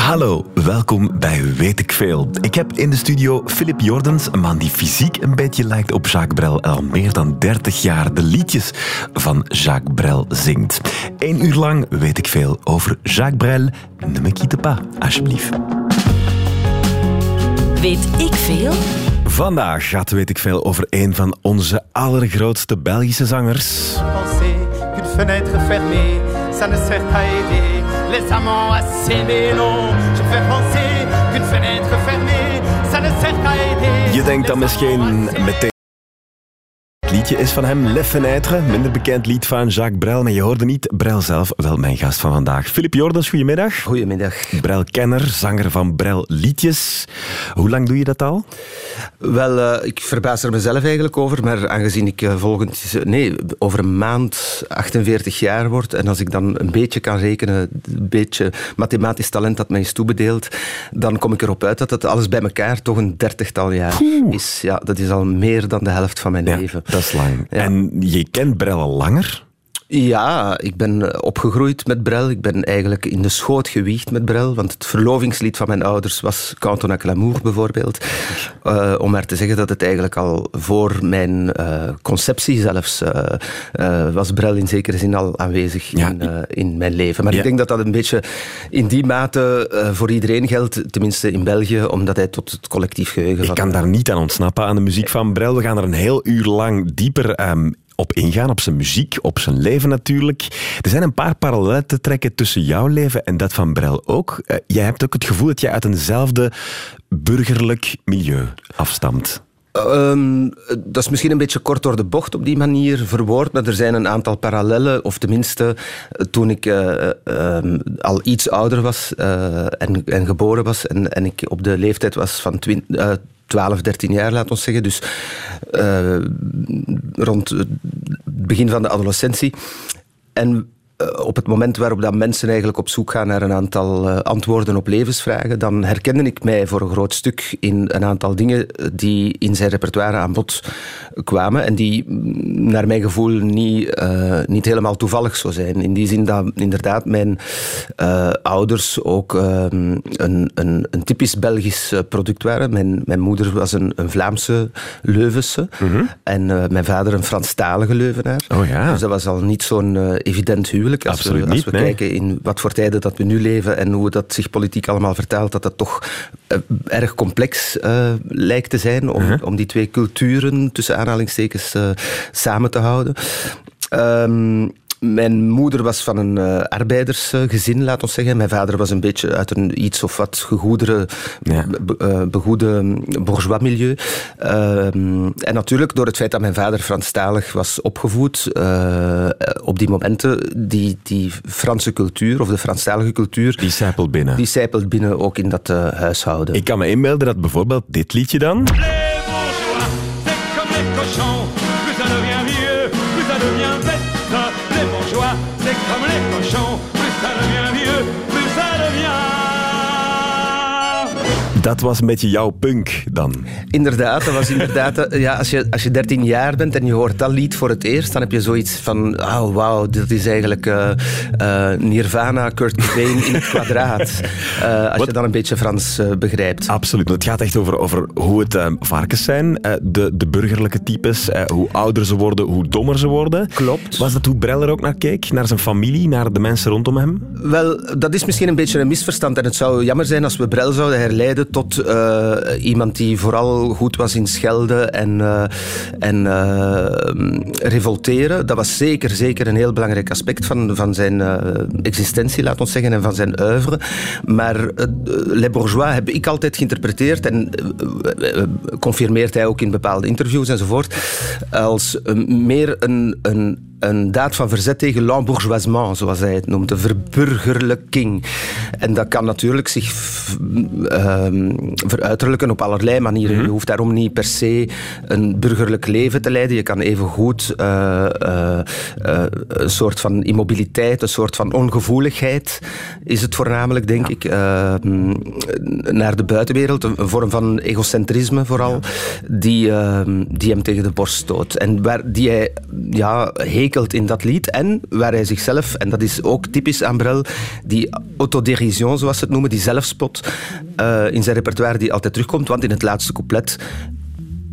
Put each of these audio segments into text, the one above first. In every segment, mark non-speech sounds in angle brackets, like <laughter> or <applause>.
Hallo, welkom bij Weet ik Veel. Ik heb in de studio Philip Jordens, een man die fysiek een beetje lijkt op Jacques Brel en al meer dan 30 jaar de liedjes van Jacques Brel zingt. Eén uur lang weet ik veel over Jacques Brel. Ne me quitte pas, alsjeblieft. Weet ik veel? Vandaag gaat Weet ik Veel over een van onze allergrootste Belgische zangers. penser qu'une fenêtre fermée, ça ne sert à aider les amants à s'aimer. Non, je fais penser qu'une fenêtre fermée, ça ne sert à aider. Liedje is van hem, Le Fenêtre, minder bekend lied van Jacques Brel, maar je hoorde niet Brel zelf, wel mijn gast van vandaag. Philip Jordens, goedemiddag. Goedemiddag. Brel-kenner, zanger van Brel liedjes. Hoe lang doe je dat al? Wel, eh, ik verbaas er mezelf eigenlijk over, maar aangezien ik eh, volgend... Nee, over een maand 48 jaar word en als ik dan een beetje kan rekenen, een beetje mathematisch talent dat mij is toebedeeld, dan kom ik erop uit dat het alles bij elkaar toch een dertigtal jaar is. Ja, dat is al meer dan de helft van mijn leven. dat is Ja. En je kent Brel al langer? Ja, ik ben eh, opgegroeid met Brel. Ik ben eigenlijk in de schoot gewiegd met Brel. Want het verlovingslied van mijn ouders was Canton à Clamour bijvoorbeeld. Eh, om maar te zeggen dat het eigenlijk al voor mijn eh, conceptie zelfs was Brel in zekere zin al aanwezig Ja. in, in mijn leven. Maar Ja. ik denk dat dat een beetje in die mate voor iedereen geldt. Tenminste in België, omdat hij tot het collectief geheugen Ik kan daar niet aan ontsnappen aan de muziek van Brel. We gaan er een heel uur lang dieper ehm, op ingaan, op zijn muziek, op zijn leven natuurlijk. Er zijn een paar parallellen te trekken tussen jouw leven en dat van Brel ook. Eh, jij hebt ook het gevoel dat jij uit eenzelfde burgerlijk milieu afstamt. Ehm, dat is misschien een beetje kort door de bocht op die manier verwoord, maar er zijn een aantal parallellen, of tenminste eh, toen ik eh, ehm, al iets ouder was en, en geboren was en, en ik op de leeftijd was van twin- eh, 12, 13 jaar, laat ons zeggen, dus eh, rond het begin van de adolescentie. En op het moment waarop dat mensen eigenlijk op zoek gaan naar een aantal eh, antwoorden op levensvragen, dan herkende ik mij voor een groot stuk in een aantal dingen die in zijn repertoire aan bod kwamen en die mm, naar mijn gevoel niet, eh, niet helemaal toevallig zo zijn. In die zin dat inderdaad mijn eh, ouders ook eh, een, een, een typisch Belgisch eh, product waren. Mijn, mijn moeder was een, een Vlaamse Leuvense en eh, mijn vader een Franstalige Leuvenaar. Oh ja. Dus dat was al niet zo'n eh, evident huwelijk. Als Absoluut we, als niet, we nee. kijken in wat voor tijden dat we nu leven en hoe dat zich politiek allemaal vertaalt, dat dat toch eh, erg complex eh, lijkt te zijn om, Uh-huh. om die twee culturen tussen aanhalingstekens eh, samen te houden. Ehm, mijn moeder was van een eh, arbeidersgezin, laat ons zeggen. Mijn vader was een beetje uit een iets of wat gegoedere, Ja. be- eh, begoede bourgeois milieu. Ehm, en natuurlijk, door het feit dat mijn vader Franstalig was opgevoed, eh, op die momenten, die, die Franse cultuur, of de Franstalige cultuur, Die zijpelt binnen. die zijpelt binnen ook in dat huishouden. Ik kan me inbeelden dat bijvoorbeeld dit liedje dan... Dat was een beetje jouw punk dan. Inderdaad, dat was inderdaad... <laughs> ja, als, je, als je 13 jaar bent en je hoort dat lied voor het eerst, dan heb je zoiets van... Oh, wauw, dit is eigenlijk eh, eh, Nirvana, Kurt Cobain in het kwadraat. <laughs> Eh, als Wat- je dan een beetje Frans begrijpt. Absoluut. Het gaat echt over, over hoe het varkens zijn, de, de burgerlijke types, hoe ouder ze worden, hoe dommer ze worden. Klopt. Was dat hoe Brel er ook naar keek? Naar zijn familie, naar de mensen rondom hem? Wel, dat is misschien een beetje een misverstand. En het zou jammer zijn als we Brel zouden herleiden tot eh, iemand die vooral goed was in schelden en, eh, en eh, revolteren. Dat was zeker, zeker een heel belangrijk aspect van, van zijn existentie, laat ons zeggen, en van zijn oeuvre. Maar Les Bourgeois heb ik altijd geïnterpreteerd, en confirmeert hij ook in bepaalde interviews enzovoort, als meer een, een een daad van verzet tegen l'embourgeoisement, zoals hij het noemt, de verburgerlijking. En dat kan natuurlijk zich ehm, veruiterlijken op allerlei manieren. Je hoeft daarom niet per se een burgerlijk leven te leiden. Je kan even goed eh, eh, eh, een soort van immobiliteit, een soort van ongevoeligheid, is het voornamelijk, denk ik, naar de buitenwereld. Een, een vorm van egocentrisme vooral, die, ehm, die hem tegen de borst stoot. En waar, die hij ja, in dat lied. En waar hij zichzelf, en dat is ook typisch aan die autoderision, zoals ze het noemen, die zelfspot uh, in zijn repertoire die altijd terugkomt. Want in het laatste couplet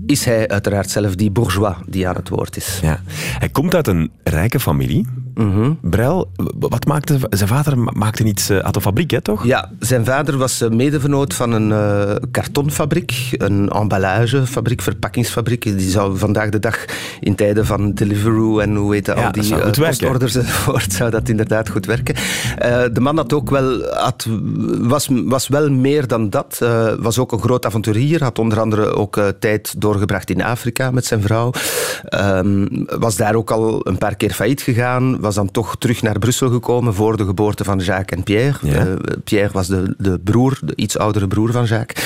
is hij uiteraard zelf die bourgeois die aan het woord is. Ja. Hij komt uit een rijke familie. Mm Brel, wat maakte zijn vader? Maakte iets, uh, had een fabriek, hè, toch? Ja, zijn vader was uh, medevernoot van een uh, kartonfabriek, een emballagefabriek, verpakkingsfabriek. Die zou vandaag de dag in tijden van Deliveroo en hoe heet dat, al die postorders enzovoort, zou dat inderdaad goed werken. de man had ook wel, had, was, was wel meer dan dat. was ook een groot avonturier, had onder andere ook tijd doorgebracht in Afrika met zijn vrouw. Um, was daar ook al een paar keer failliet gegaan was dan toch terug naar Brussel gekomen voor de geboorte van Jacques en Pierre. Uh, Pierre was de, de broer, de iets oudere broer van Jacques.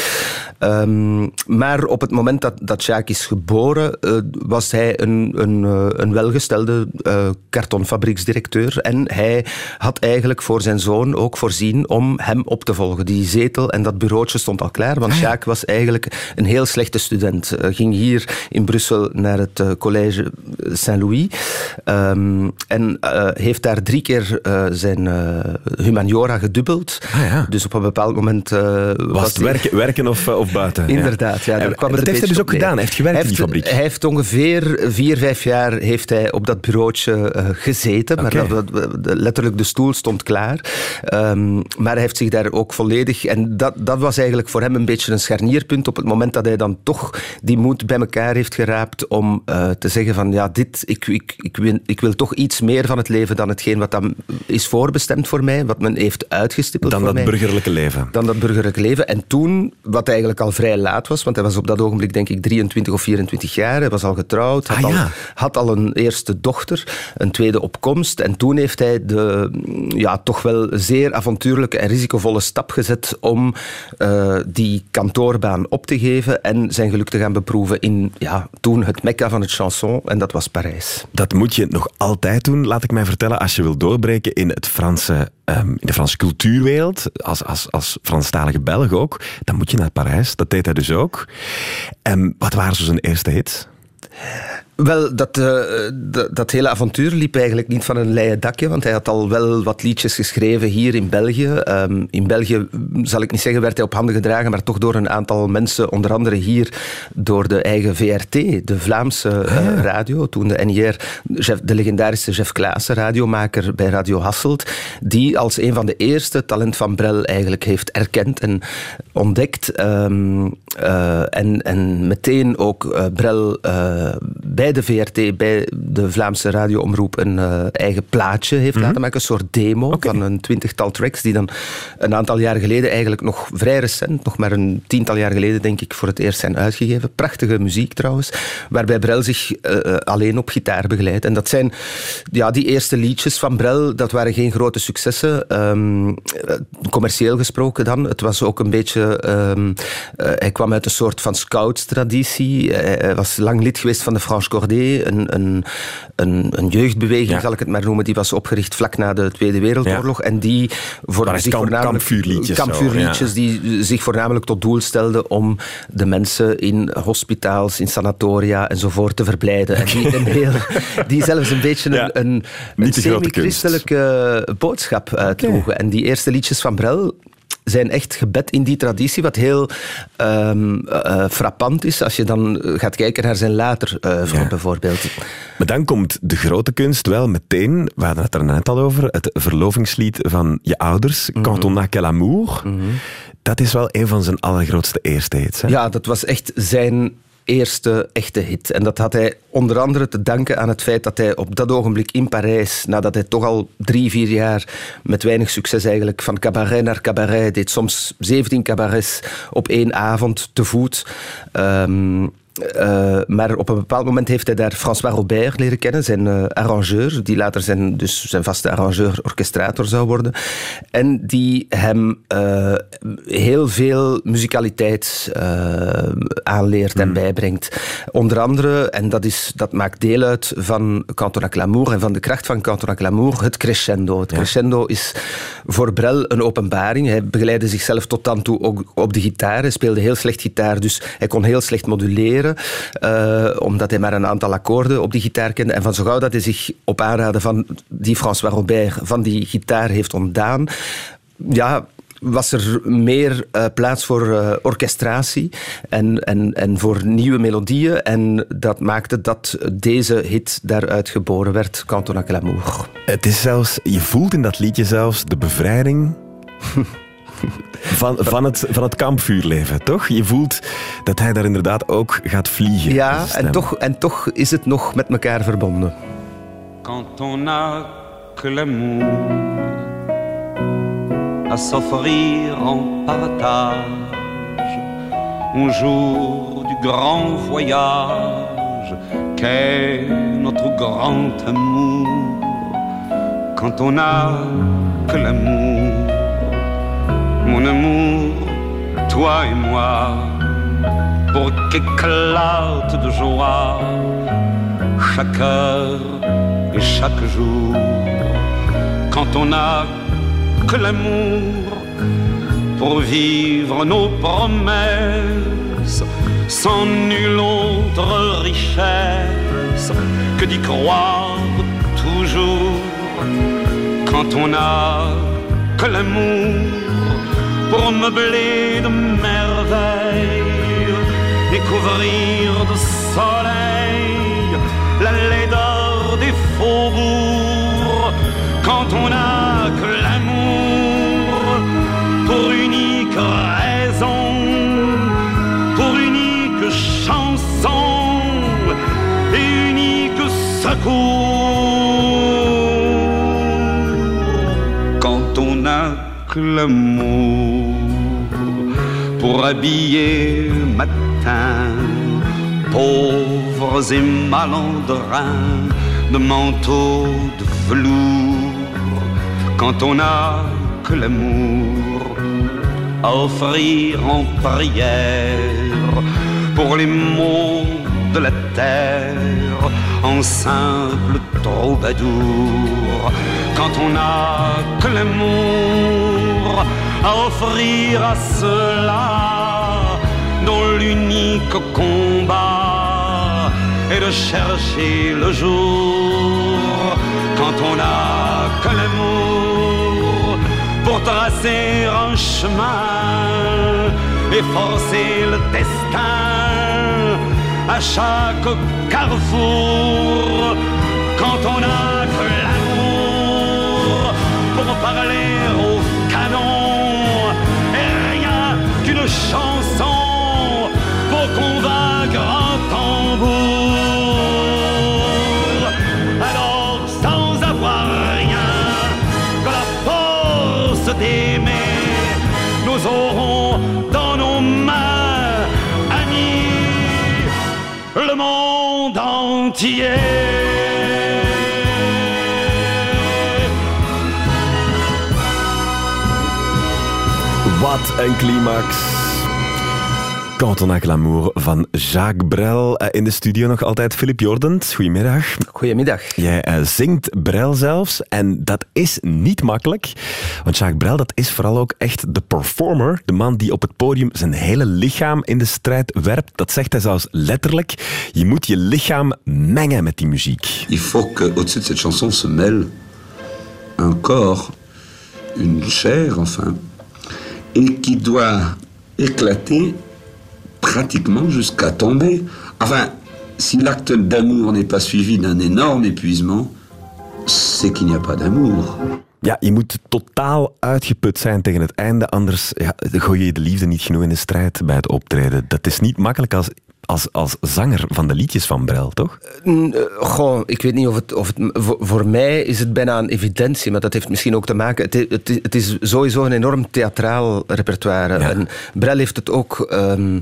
Um, maar op het moment dat, dat Jacques is geboren, uh, was hij een, een, uh, een welgestelde kartonfabrieksdirecteur. En hij had eigenlijk voor zijn zoon ook voorzien om hem op te volgen. Die zetel en dat bureautje stond al klaar, want ah, Jacques was eigenlijk een heel slechte student. ging hier in Brussel naar het collège Saint-Louis. Um, en uh, heeft daar drie keer uh, zijn uh, humaniora gedubbeld. Ah, ja. Dus op een bepaald moment... was, was het werken, werken of, of buiten? <laughs> Inderdaad, ja. daar kwam dat heeft hij dus ook gedaan. Hij heeft gewerkt hij heeft, in die fabriek. Hij heeft ongeveer vier, vijf jaar heeft hij op dat bureautje gezeten. Okay. Maar dat, dat, letterlijk de stoel stond klaar. Um, maar hij heeft zich daar ook volledig... En dat, dat was eigenlijk voor hem een beetje een scharnierpunt op het moment dat hij dan toch die moed bij elkaar heeft geraapt om te zeggen van ja, dit, ik, ik, ik, wil, ik wil toch iets meer van het leven dan hetgeen wat dan is voorbestemd voor mij, wat men heeft uitgestippeld dan voor mij. Dan dat burgerlijke leven. Dan dat burgerlijke leven. En toen, wat eigenlijk al vrij laat was, want hij was op dat ogenblik denk ik 23 of 24 jaar, hij was al getrouwd, had, ah, ja. al, had al een eerste dochter, een tweede opkomst. En toen heeft hij de ja, toch wel zeer avontuurlijke en risicovolle stap gezet om uh, die kantoorbaan op te geven en zijn geluk te gaan beproeven in ja, toen het mekka van het chanson, en dat was Parijs. Dat moet je nog altijd doen, laat ik mij vertellen, als je wil doorbreken in, het Franse, um, in de Franse cultuurwereld, als, als, als Franstalige Belg ook, dan moet je naar Parijs. Dat deed hij dus ook. Um, wat waren zo zijn eerste hits? Wel, dat, uh, dat, dat, hele avontuur liep eigenlijk niet van een leien dakje, want hij had al wel wat liedjes geschreven hier in België. Um, in België, zal ik niet zeggen, werd hij op handen gedragen, maar toch door een aantal mensen, onder andere hier door de eigen VRT, de Vlaamse uh, radio, toen de NIR, de legendarische Jeff Klaassen, radiomaker bij Radio Hasselt, die als een van de eerste talent van Brel eigenlijk heeft erkend en ontdekt. Um, uh, en, en meteen ook Brel bij de VRT, bij de Vlaamse radioomroep, een uh, eigen plaatje heeft mm -hmm. laten maken. Een soort demo okay. van een twintigtal tracks die dan een aantal jaar geleden, eigenlijk nog vrij recent, nog maar een tiental jaar geleden denk ik, voor het eerst zijn uitgegeven. Prachtige muziek trouwens, waarbij Brel zich uh, alleen op gitaar begeleidt. En dat zijn ja, die eerste liedjes van Brel, dat waren geen grote successen. Um, commercieel gesproken dan. Het was ook een beetje... Um, uh, hij kwam uit een soort van scoutstraditie. Hij was lang lid geweest van de Franche Cordé, een, een, een, een jeugdbeweging, ja. zal ik het maar noemen, die was opgericht vlak na de Tweede Wereldoorlog. Ja. En die voor zich kamp, voornamelijk kampvuurliedjes, kampvuurliedjes zo, ja. die zich voornamelijk tot doel stelden om de mensen in hospitaals, in sanatoria enzovoort te verblijden. Okay. En die, een heel, <laughs> die zelfs een beetje een, een, een semi-christelijke boodschap uitdroegen. Okay. En die eerste liedjes van Brel zijn echt gebed in die traditie, wat heel um, uh, frappant is als je dan gaat kijken naar zijn later uh, ja. bijvoorbeeld. Maar dan komt de grote kunst wel meteen, we hadden het er net al over, het verlovingslied van je ouders, mm -hmm. Quand on a quel amour. Mm -hmm. Dat is wel een van zijn allergrootste eerste hits. Hè? Ja, dat was echt zijn eerste echte hit. En dat had hij onder andere te danken aan het feit dat hij op dat ogenblik in Parijs, nadat hij toch al drie, vier jaar met weinig succes eigenlijk van cabaret naar cabaret deed, soms 17 cabarets op één avond te voet. Um, uh, maar op een bepaald moment heeft hij daar François Robert leren kennen, zijn uh, arrangeur, die later zijn, dus zijn vaste arrangeur-orchestrator zou worden. En die hem uh, heel veel muzikaliteit aanleert en mm. bijbrengt. Onder andere, en dat, is, dat maakt deel uit van Canton à Clamour en van de kracht van Canton à Clamour, het crescendo. Het ja. crescendo is voor Brel een openbaring. Hij begeleidde zichzelf tot dan toe ook op de gitaar. Hij speelde heel slecht gitaar, dus hij kon heel slecht moduleren. Leren, uh, omdat hij maar een aantal akkoorden op die gitaar kende. En van zo gauw dat hij zich op aanraden van die François Robert van die gitaar heeft ontdaan, ja, was er meer uh, plaats voor uh, orchestratie en, en, en voor nieuwe melodieën. En dat maakte dat deze hit daaruit geboren werd, Canton à l'amour. Het is zelfs, je voelt in dat liedje zelfs de bevrijding <laughs> van, van, het, van het kampvuurleven, toch? Je voelt dat hij daar inderdaad ook gaat vliegen. Ja, en toch, en toch is het nog met elkaar verbonden. Quand on a que l'amour à s'offrir en partage un jour du grand voyage qu'est notre grand amour quand on a que l'amour mon amour toi et moi pour qu'éclate de joie chaque heure et chaque jour. Quand on a que l'amour pour vivre nos promesses sans nulle autre richesse que d'y croire toujours. Quand on a que l'amour pour meubler de merveilles et couvrir de soleil la laideur des faubourgs quand on a que l'amour pour unique raison, pour unique chanson et unique secours. Quand on a que l'amour pour habiller matin, pauvres et malandrins de manteaux de velours, quand on a que l'amour à offrir en prière pour les maux de la terre en simple troubadour. Quand on a que l'amour à offrir à ceux-là dont l'unique combat est de chercher le jour. Quand on a que l'amour pour tracer un chemin et forcer le destin à chaque carrefour. Quand on a que l'amour pour parler au qu'une chanson pour convaincre un tambour. Alors sans avoir rien que la force d'aimer, nous aurons dans nos mains, amis, le monde entier. Wat een climax. Canton à l'amour van Jacques Brel. Eh, In de studio nog altijd Philip Jordens. Goedemiddag. Goedemiddag. Jij eh, zingt Brel zelfs en dat is niet makkelijk. Want Jacques Brel, dat is vooral ook echt de performer. De man die op het podium zijn hele lichaam in de strijd werpt. Dat zegt hij zelfs letterlijk. Je moet je lichaam mengen met die muziek. Il faut qu'au-dessus de cette chanson se mêle un corps, une chair, enfin, et qui doit éclater pratiquement jusqu'à tomber. Enfin, si l'acte d'amour n'est pas suivi d'un énorme épuisement, c'est qu'il n'y a pas d'amour. Ja, je moet totaal uitgeput zijn tegen het einde, anders ja, gooi je de liefde niet genoeg in de strijd bij het optreden. Dat is niet makkelijk als, als, als zanger van de liedjes van Brel, toch? Eh, Goh, ik weet niet of het... Of het voor, voor mij is het bijna een evidentie, maar dat heeft misschien ook te maken... Het, het, het is sowieso een enorm theatraal repertoire. Ja. En Brel heeft het ook... ehm,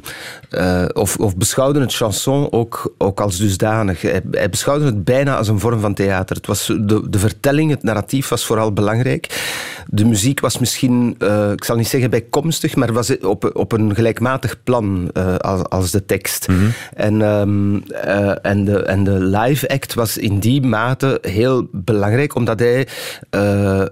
eh, of, of beschouwde het chanson ook, ook als dusdanig. Hij, hij beschouwde het bijna als een vorm van theater. Het was de, de vertelling, het narratief was vooral belangrijk. De muziek was misschien, eh, ik zal niet zeggen bijkomstig, maar was op, op een gelijkmatig plan als, als de tekst. En, ehm, eh, en, de, en de live act was in die mate heel belangrijk, omdat hij uh,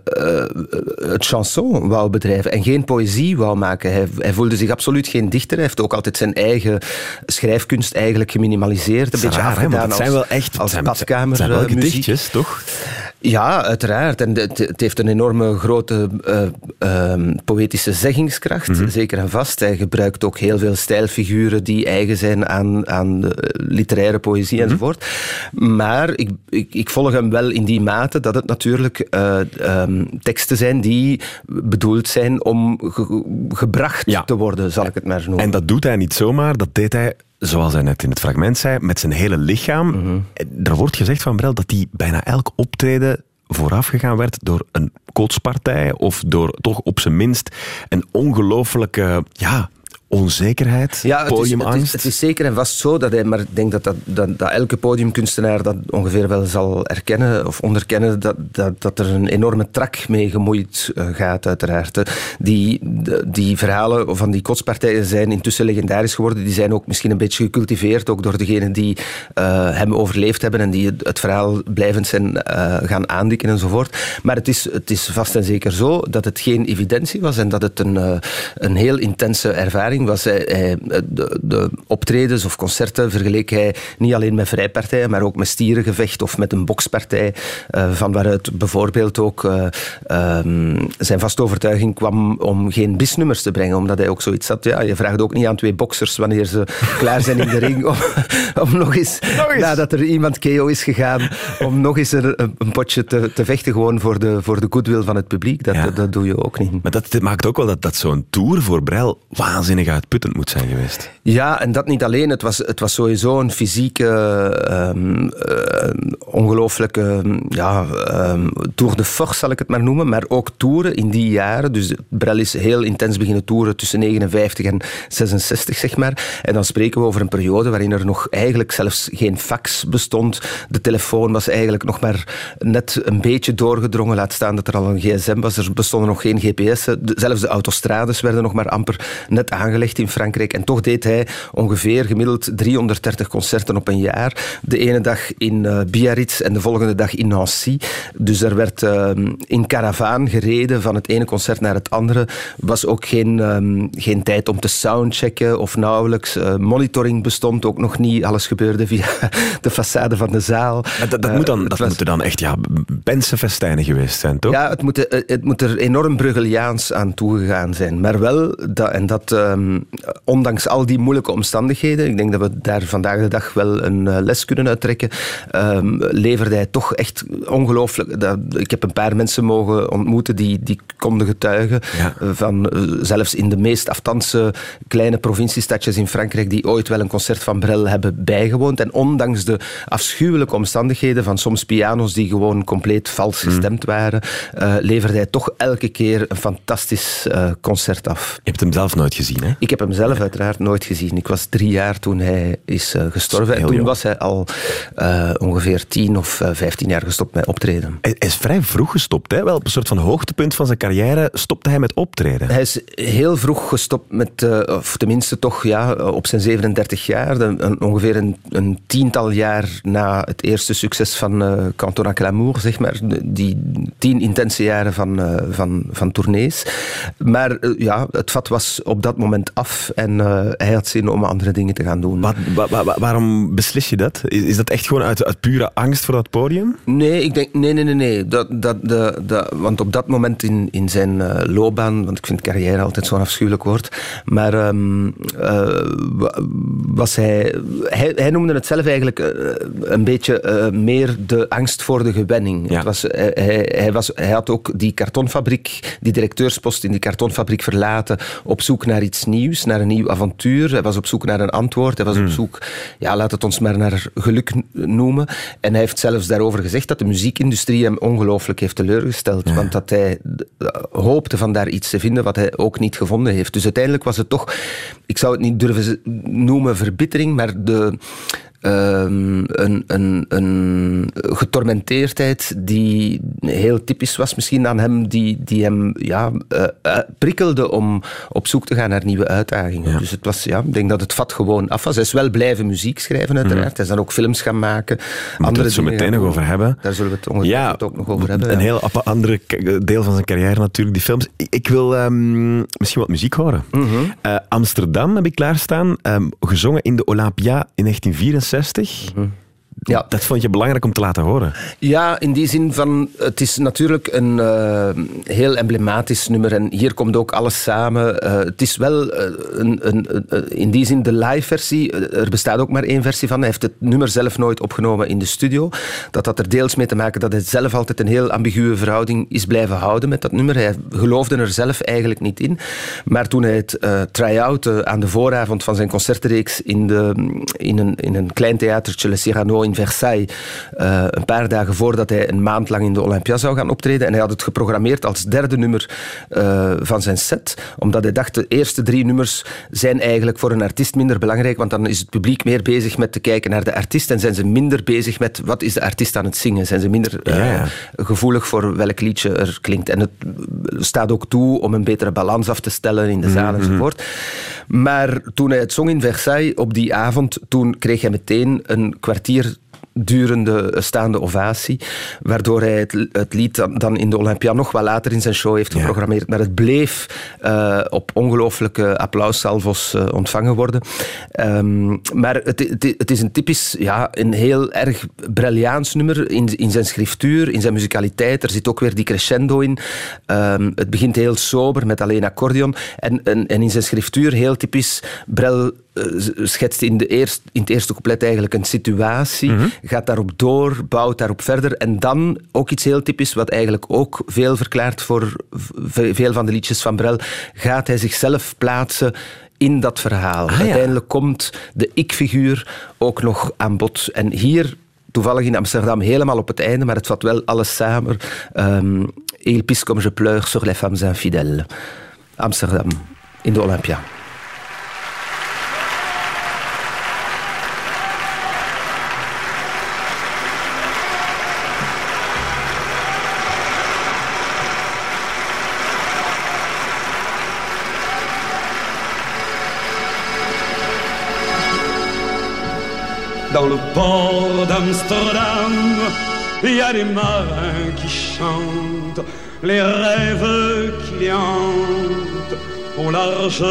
het chanson wou bedrijven en geen poëzie wou maken. Hij, hij, voelde zich absoluut geen dichter. Hij heeft ook altijd zijn eigen schrijfkunst eigenlijk geminimaliseerd. Een beetje raar, afgedaan als, zijn wel echt, als badkamer. Het zijn wel gedichtjes, toch? Ja, uiteraard. En het, het heeft een enorme grote uh, poëtische zeggingskracht, mhm. zeker en vast. Hij gebruikt ook heel veel stijlfiguren die eigen zijn aan, aan literaire poëzie mhm. enzovoort. Maar ik, ik, ik, volg hem wel in die mate dat het natuurlijk uh, um, teksten zijn die bedoeld zijn om gebracht te worden, zal ik het maar noemen. En dat doet hij niet zomaar, dat deed hij zoals hij net in het fragment zei, met zijn hele lichaam. Mhm. Er wordt gezegd van Brel dat hij bijna elk optreden voorafgegaan werd door een kotspartij of door toch op zijn minst een ongelooflijke ja, onzekerheid, ja, het podiumangst? Is, het, is, het is, zeker en vast zo dat hij, maar ik denk dat, dat, dat, dat, elke podiumkunstenaar dat ongeveer wel zal erkennen of onderkennen, dat, dat, dat er een enorme trak mee gemoeid uh, gaat, uiteraard. Die, die verhalen van die kotspartijen zijn intussen legendarisch geworden. Die zijn ook misschien een beetje gecultiveerd, ook door degenen die uh, hem overleefd hebben en die het, het verhaal blijvend zijn uh, gaan aandikken enzovoort. Maar het is, het is vast en zeker zo dat het geen evidentie was en dat het een, een heel intense ervaring was. Hij, de, de, optredens of concerten vergeleek hij niet alleen met vrijpartijen, maar ook met stierengevecht of met een bokspartij. Uh, van waaruit bijvoorbeeld ook uh, um, zijn vaste overtuiging kwam om geen bisnummers te brengen. Omdat hij ook zoiets had. Ja, je vraagt ook niet aan twee boksers wanneer ze <laughs> klaar zijn in de ring om, <laughs> om nog, eens, nog eens, nadat er iemand KO is gegaan, om nog eens een, een potje te, te, vechten gewoon voor de, voor de goodwill van het publiek. Dat, dat, dat, doe je ook niet. Maar dat maakt ook wel dat, dat zo'n tour voor Brel waanzinnig uitputtend moet zijn geweest. Ja, en dat niet alleen. Het was, het was sowieso een fysieke, um, uh, ongelooflijke ja, um, tour de force, zal ik het maar noemen. Maar ook toeren in die jaren. Dus Brel is heel intens beginnen toeren tussen 59 en 66, zeg maar. En dan spreken we over een periode waarin er nog eigenlijk zelfs geen fax bestond. De telefoon was eigenlijk nog maar net een beetje doorgedrongen. Laat staan dat er al een gsm was. Er bestonden nog geen gps'en. Zelfs de autostrades werden nog maar amper net aangelegd aangelegd in Frankrijk. En toch deed hij ongeveer gemiddeld 330 concerten op een jaar. De ene dag in uh, Biarritz en de volgende dag in Nancy. Dus er werd uh, in caravaan gereden van het ene concert naar het andere. Was ook geen, um, geen tijd om te soundchecken of nauwelijks. Uh, monitoring bestond ook nog niet. Alles gebeurde via <laughs> de façade van de zaal. dat, dat, moet dan, dat was... moeten dan echt ja, pensenfestijnen geweest zijn, toch? Ja, het moet, het moet er enorm Bruggeliaans aan toegegaan zijn. Maar wel, dat, en dat... Um, Ehm, ondanks al die moeilijke omstandigheden, ik denk dat we daar vandaag de dag wel een eh, les kunnen uittrekken, um, leverde hij toch echt ongelooflijk. Dat, ik heb een paar mensen mogen ontmoeten die, die konden getuigen eh, van eh, zelfs in de meest afstandse kleine provinciestadjes in Frankrijk die ooit wel een concert van Brel hebben bijgewoond. En ondanks de afschuwelijke omstandigheden van soms piano's die gewoon compleet vals mm. gestemd waren, uh, leverde hij toch elke keer een fantastisch concert af. Je hebt hem zelf nooit gezien, hè? Ik heb hem zelf uiteraard nooit gezien. Ik was drie jaar toen hij is uh, gestorven. En toen was hij al uh, ongeveer tien of uh, vijftien jaar gestopt met optreden. Hij is vrij vroeg gestopt. Hè? Wel op een soort van hoogtepunt van zijn carrière stopte hij met optreden. Hij is heel vroeg gestopt met, of tenminste toch ja, op zijn 37 jaar. Een, ongeveer een, een, tiental jaar na het eerste succes van uh, Canton à Clamour, zeg maar. Die tien intense jaren van, van, van tournees. Maar ja, het vat was op dat moment af en uh, hij had zin om andere dingen te gaan doen. waarom beslis je dat? Is, is dat echt gewoon uit, uit, pure angst voor dat podium? Nee, ik denk, nee, nee, nee. nee. Dat, dat, de, de, want op dat moment in, in zijn uh, loopbaan, want ik vind carrière altijd zo'n afschuwelijk woord, maar um, uh, was hij, hij, hij, noemde het zelf eigenlijk een beetje meer de angst voor de gewenning. Het was, hij, hij, was, hij had ook die kartonfabriek, die directeurspost in die kartonfabriek verlaten, op zoek naar iets nieuws, naar een nieuw avontuur. Hij was op zoek naar een antwoord. Hij was op hmm. zoek, ja, laat het ons maar naar geluk noemen. En hij heeft zelfs daarover gezegd dat de muziekindustrie hem ongelooflijk heeft teleurgesteld. Want dat hij hoopte van daar iets te vinden wat hij ook niet gevonden heeft. Dus uiteindelijk was het toch, ik zou het niet durven noemen verbittering, maar de ehm, een, een, een getormenteerdheid die heel typisch was misschien aan hem, die, die hem ja, uh, prikkelde om op zoek te gaan naar nieuwe uitdagingen. Dus het was, ja, ik denk dat het vat gewoon af was. Hij is wel blijven muziek schrijven, uiteraard. Mhm. Hij is dan ook films gaan maken. Andere we het zo meteen nog over hebben. Daar zullen we het ongetwijfeld ook nog over hebben. Een heel andere deel van zijn carrière natuurlijk, die films. Ik wil um, misschien wat muziek horen. Mhm. uh, Amsterdam heb ik klaarstaan, um, gezongen in de Olympia in 1964. Mm ja. Dat vond je belangrijk om te laten horen? Ja, in die zin van, het is natuurlijk een uh, heel emblematisch nummer en hier komt ook alles samen. Uh, het is wel uh, een, een, in die zin de live versie. Er bestaat ook maar één versie van. Hij heeft het nummer zelf nooit opgenomen in de studio. Dat had er deels mee te maken dat hij zelf altijd een heel ambiguë verhouding is blijven houden met dat nummer. Hij geloofde er zelf eigenlijk niet in. Maar toen hij het try-out aan de vooravond van zijn concertenreeks in, de, in, een, in een klein theatertje Le Cyrano in Versailles. Uh, een paar dagen voordat hij een maand lang in de Olympia zou gaan optreden. En hij had het geprogrammeerd als derde nummer uh, van zijn set. Omdat hij dacht, de eerste drie nummers zijn eigenlijk voor een artiest minder belangrijk. Want dan is het publiek meer bezig met te kijken naar de artiest. En zijn ze minder bezig met wat is de artiest aan het zingen. Zijn ze minder uh, gevoelig voor welk liedje er klinkt. En het staat ook toe om een betere balans af te stellen in de zaal mm enzovoort. Maar toen hij het zong in Versailles op die avond, toen kreeg hij meteen een kwartier durende staande ovatie. Waardoor hij het, het lied dan, in de Olympia nog wel later in zijn show heeft geprogrammeerd. Maar het bleef uh, op ongelooflijke applaussalvos uh, ontvangen worden. Um, maar het, het, het, is een typisch, ja, een heel erg Brilliaans nummer in, in zijn schriftuur, in zijn muzikaliteit. Er zit ook weer die crescendo in. Um, het begint heel sober met alleen accordeon. En, en, en in zijn schriftuur heel typisch Brel eh, schetst in, de eerst, in het eerste couplet eigenlijk een situatie, mm -hmm. Gaat daarop door, bouwt daarop verder. En dan ook iets heel typisch, wat eigenlijk ook veel verklaart voor veel van de liedjes van Brel, gaat hij zichzelf plaatsen in dat verhaal. Ah, Uiteindelijk komt de ik-figuur ook nog aan bod. En hier toevallig in Amsterdam helemaal op het einde, maar het vat wel alles samen. Um, Il pisse comme je pleure sur les femmes infidèles. Amsterdam, in de Olympia. Dans le port d'Amsterdam, il y a des marins qui chantent les rêves qui hantent au large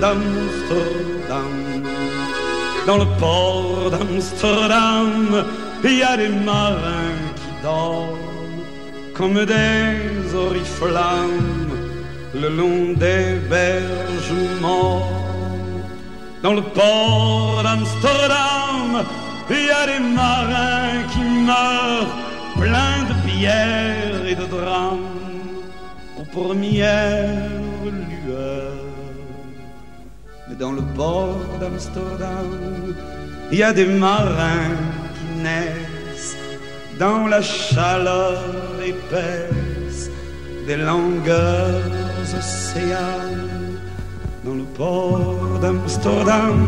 d'Amsterdam. Dans le port d'Amsterdam, il y a des marins qui dorment comme des oriflammes le long des berges morts dans le port d'Amsterdam, il y a des marins qui meurent pleins de pierres et de drames aux premières lueurs. Mais dans le port d'Amsterdam, il y a des marins qui naissent dans la chaleur épaisse des longueurs océanes dans le port d'Amsterdam.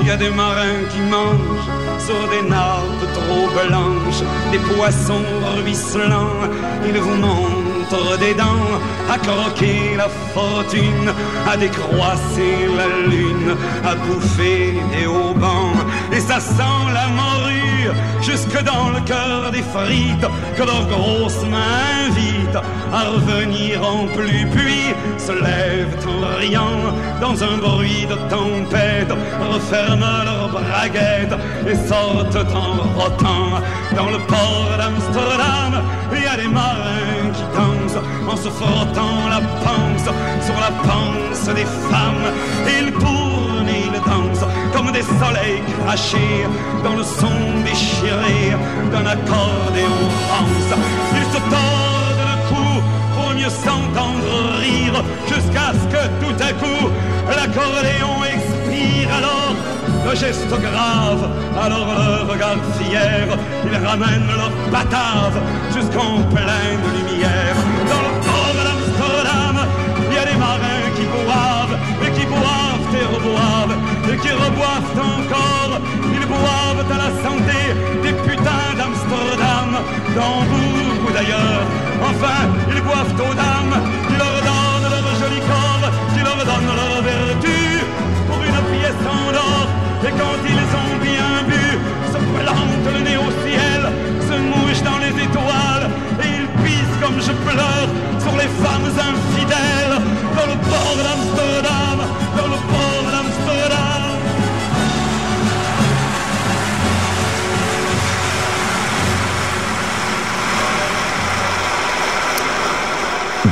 Il y a des marins qui mangent sur des nappes trop blanches, des poissons ruisselants. Ils vous montrent des dents à croquer la fortune, à décroisser la lune, à bouffer des haubans. Et ça sent la morue jusque dans le cœur des frites que leurs grosses mains invitent à revenir en pluie, puis se lèvent en riant dans un bruit de tempête, referment leurs braguettes et sortent en rotant dans le port d'Amsterdam. Il y a des marins qui dansent en se frottant la panse sur la panse des femmes. Ils comme des soleils crachés dans le son déchiré d'un accordéon rance. Ils se tordent le cou pour mieux s'entendre rire jusqu'à ce que tout à coup l'accordéon expire alors le geste grave, alors le regard fier, ils ramènent leur batave jusqu'en pleine lumière. Notre-Dame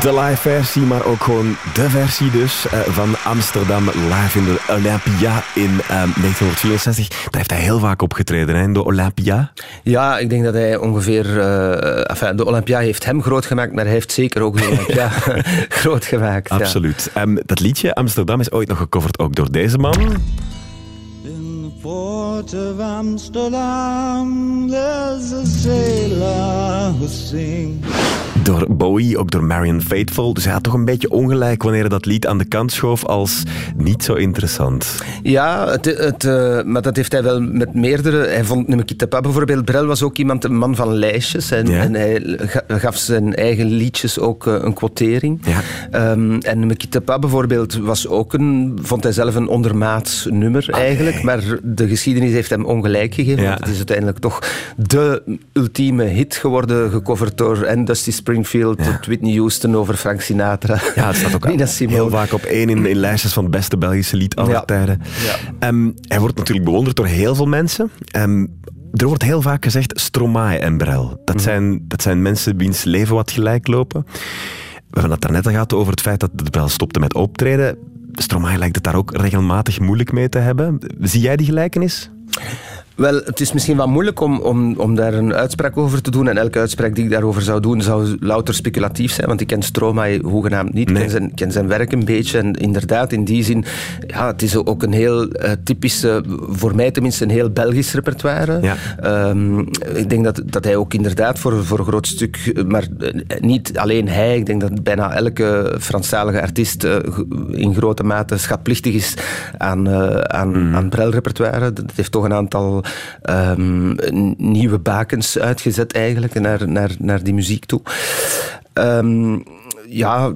De live versie, maar ook gewoon de versie dus eh, van Amsterdam live in de Olympia in ehm, 1964. Daar heeft hij heel vaak opgetreden, hè, in de Olympia. Ja, ik denk dat hij ongeveer... eh, enfin, de Olympia heeft hem groot gemaakt, maar hij heeft zeker ook de <laughs> Olympia <laughs> groot gemaakt. ja. Absoluut. Ehm, dat liedje Amsterdam is ooit nog gecoverd ook door deze man. In the port of Amsterdam, there's a sailor who sings. Door Bowie, ook door Marion Faithful. Dus hij had toch een beetje ongelijk wanneer hij dat lied aan de kant schoof als niet zo interessant. Ja, het, het, eh, maar dat heeft hij wel met meerdere. Hij vond Nemekitapa bijvoorbeeld. Brel was ook iemand, een man van lijstjes. En, Ja. en hij ga- gaf zijn eigen liedjes ook eh, een quotering. Ja. Ehm, en Nemekitapa bijvoorbeeld was ook een, vond hij zelf een ondermaats nummer eigenlijk. Maar de geschiedenis heeft hem ongelijk gegeven. Ja. Want het is uiteindelijk toch de ultieme hit geworden, gecoverd door en Dusty Springfield tot Whitney Houston over Frank Sinatra. Ja, het staat ook <laughs> heel vaak op één in, in lijstjes van het beste Belgische lied aller tijden. Ja. Ehm, hij wordt natuurlijk bewonderd door heel veel mensen. Ehm, er wordt heel vaak gezegd Stromae en Brel. Mhm. Dat, zijn, dat zijn mensen wiens leven wat gelijk lopen. We hebben het daarnet al gehad over het feit dat de Brel stopte met optreden. Stromae lijkt het daar ook regelmatig moeilijk mee te hebben. Zie jij die gelijkenis? Wel, het is misschien wat moeilijk om, om, om daar een uitspraak over te doen. En elke uitspraak die ik daarover zou doen, zou louter speculatief zijn. Want ik ken Stromae hoegenaamd niet. Ik Nee. ken, zijn, ken zijn werk een beetje. En inderdaad, in die zin, ja, het is ook een heel eh, typische, voor mij tenminste, een heel Belgisch repertoire. Ja. Ehm, ik denk dat, dat hij ook inderdaad voor, voor een groot stuk, maar eh, niet alleen hij, ik denk dat bijna elke Franstalige artiest eh, in grote mate schatplichtig is aan, eh aan, aan Brel-repertoire. Dat heeft toch een aantal ehm, nieuwe bakens uitgezet eigenlijk naar, naar, naar die muziek toe. Ehm, ja,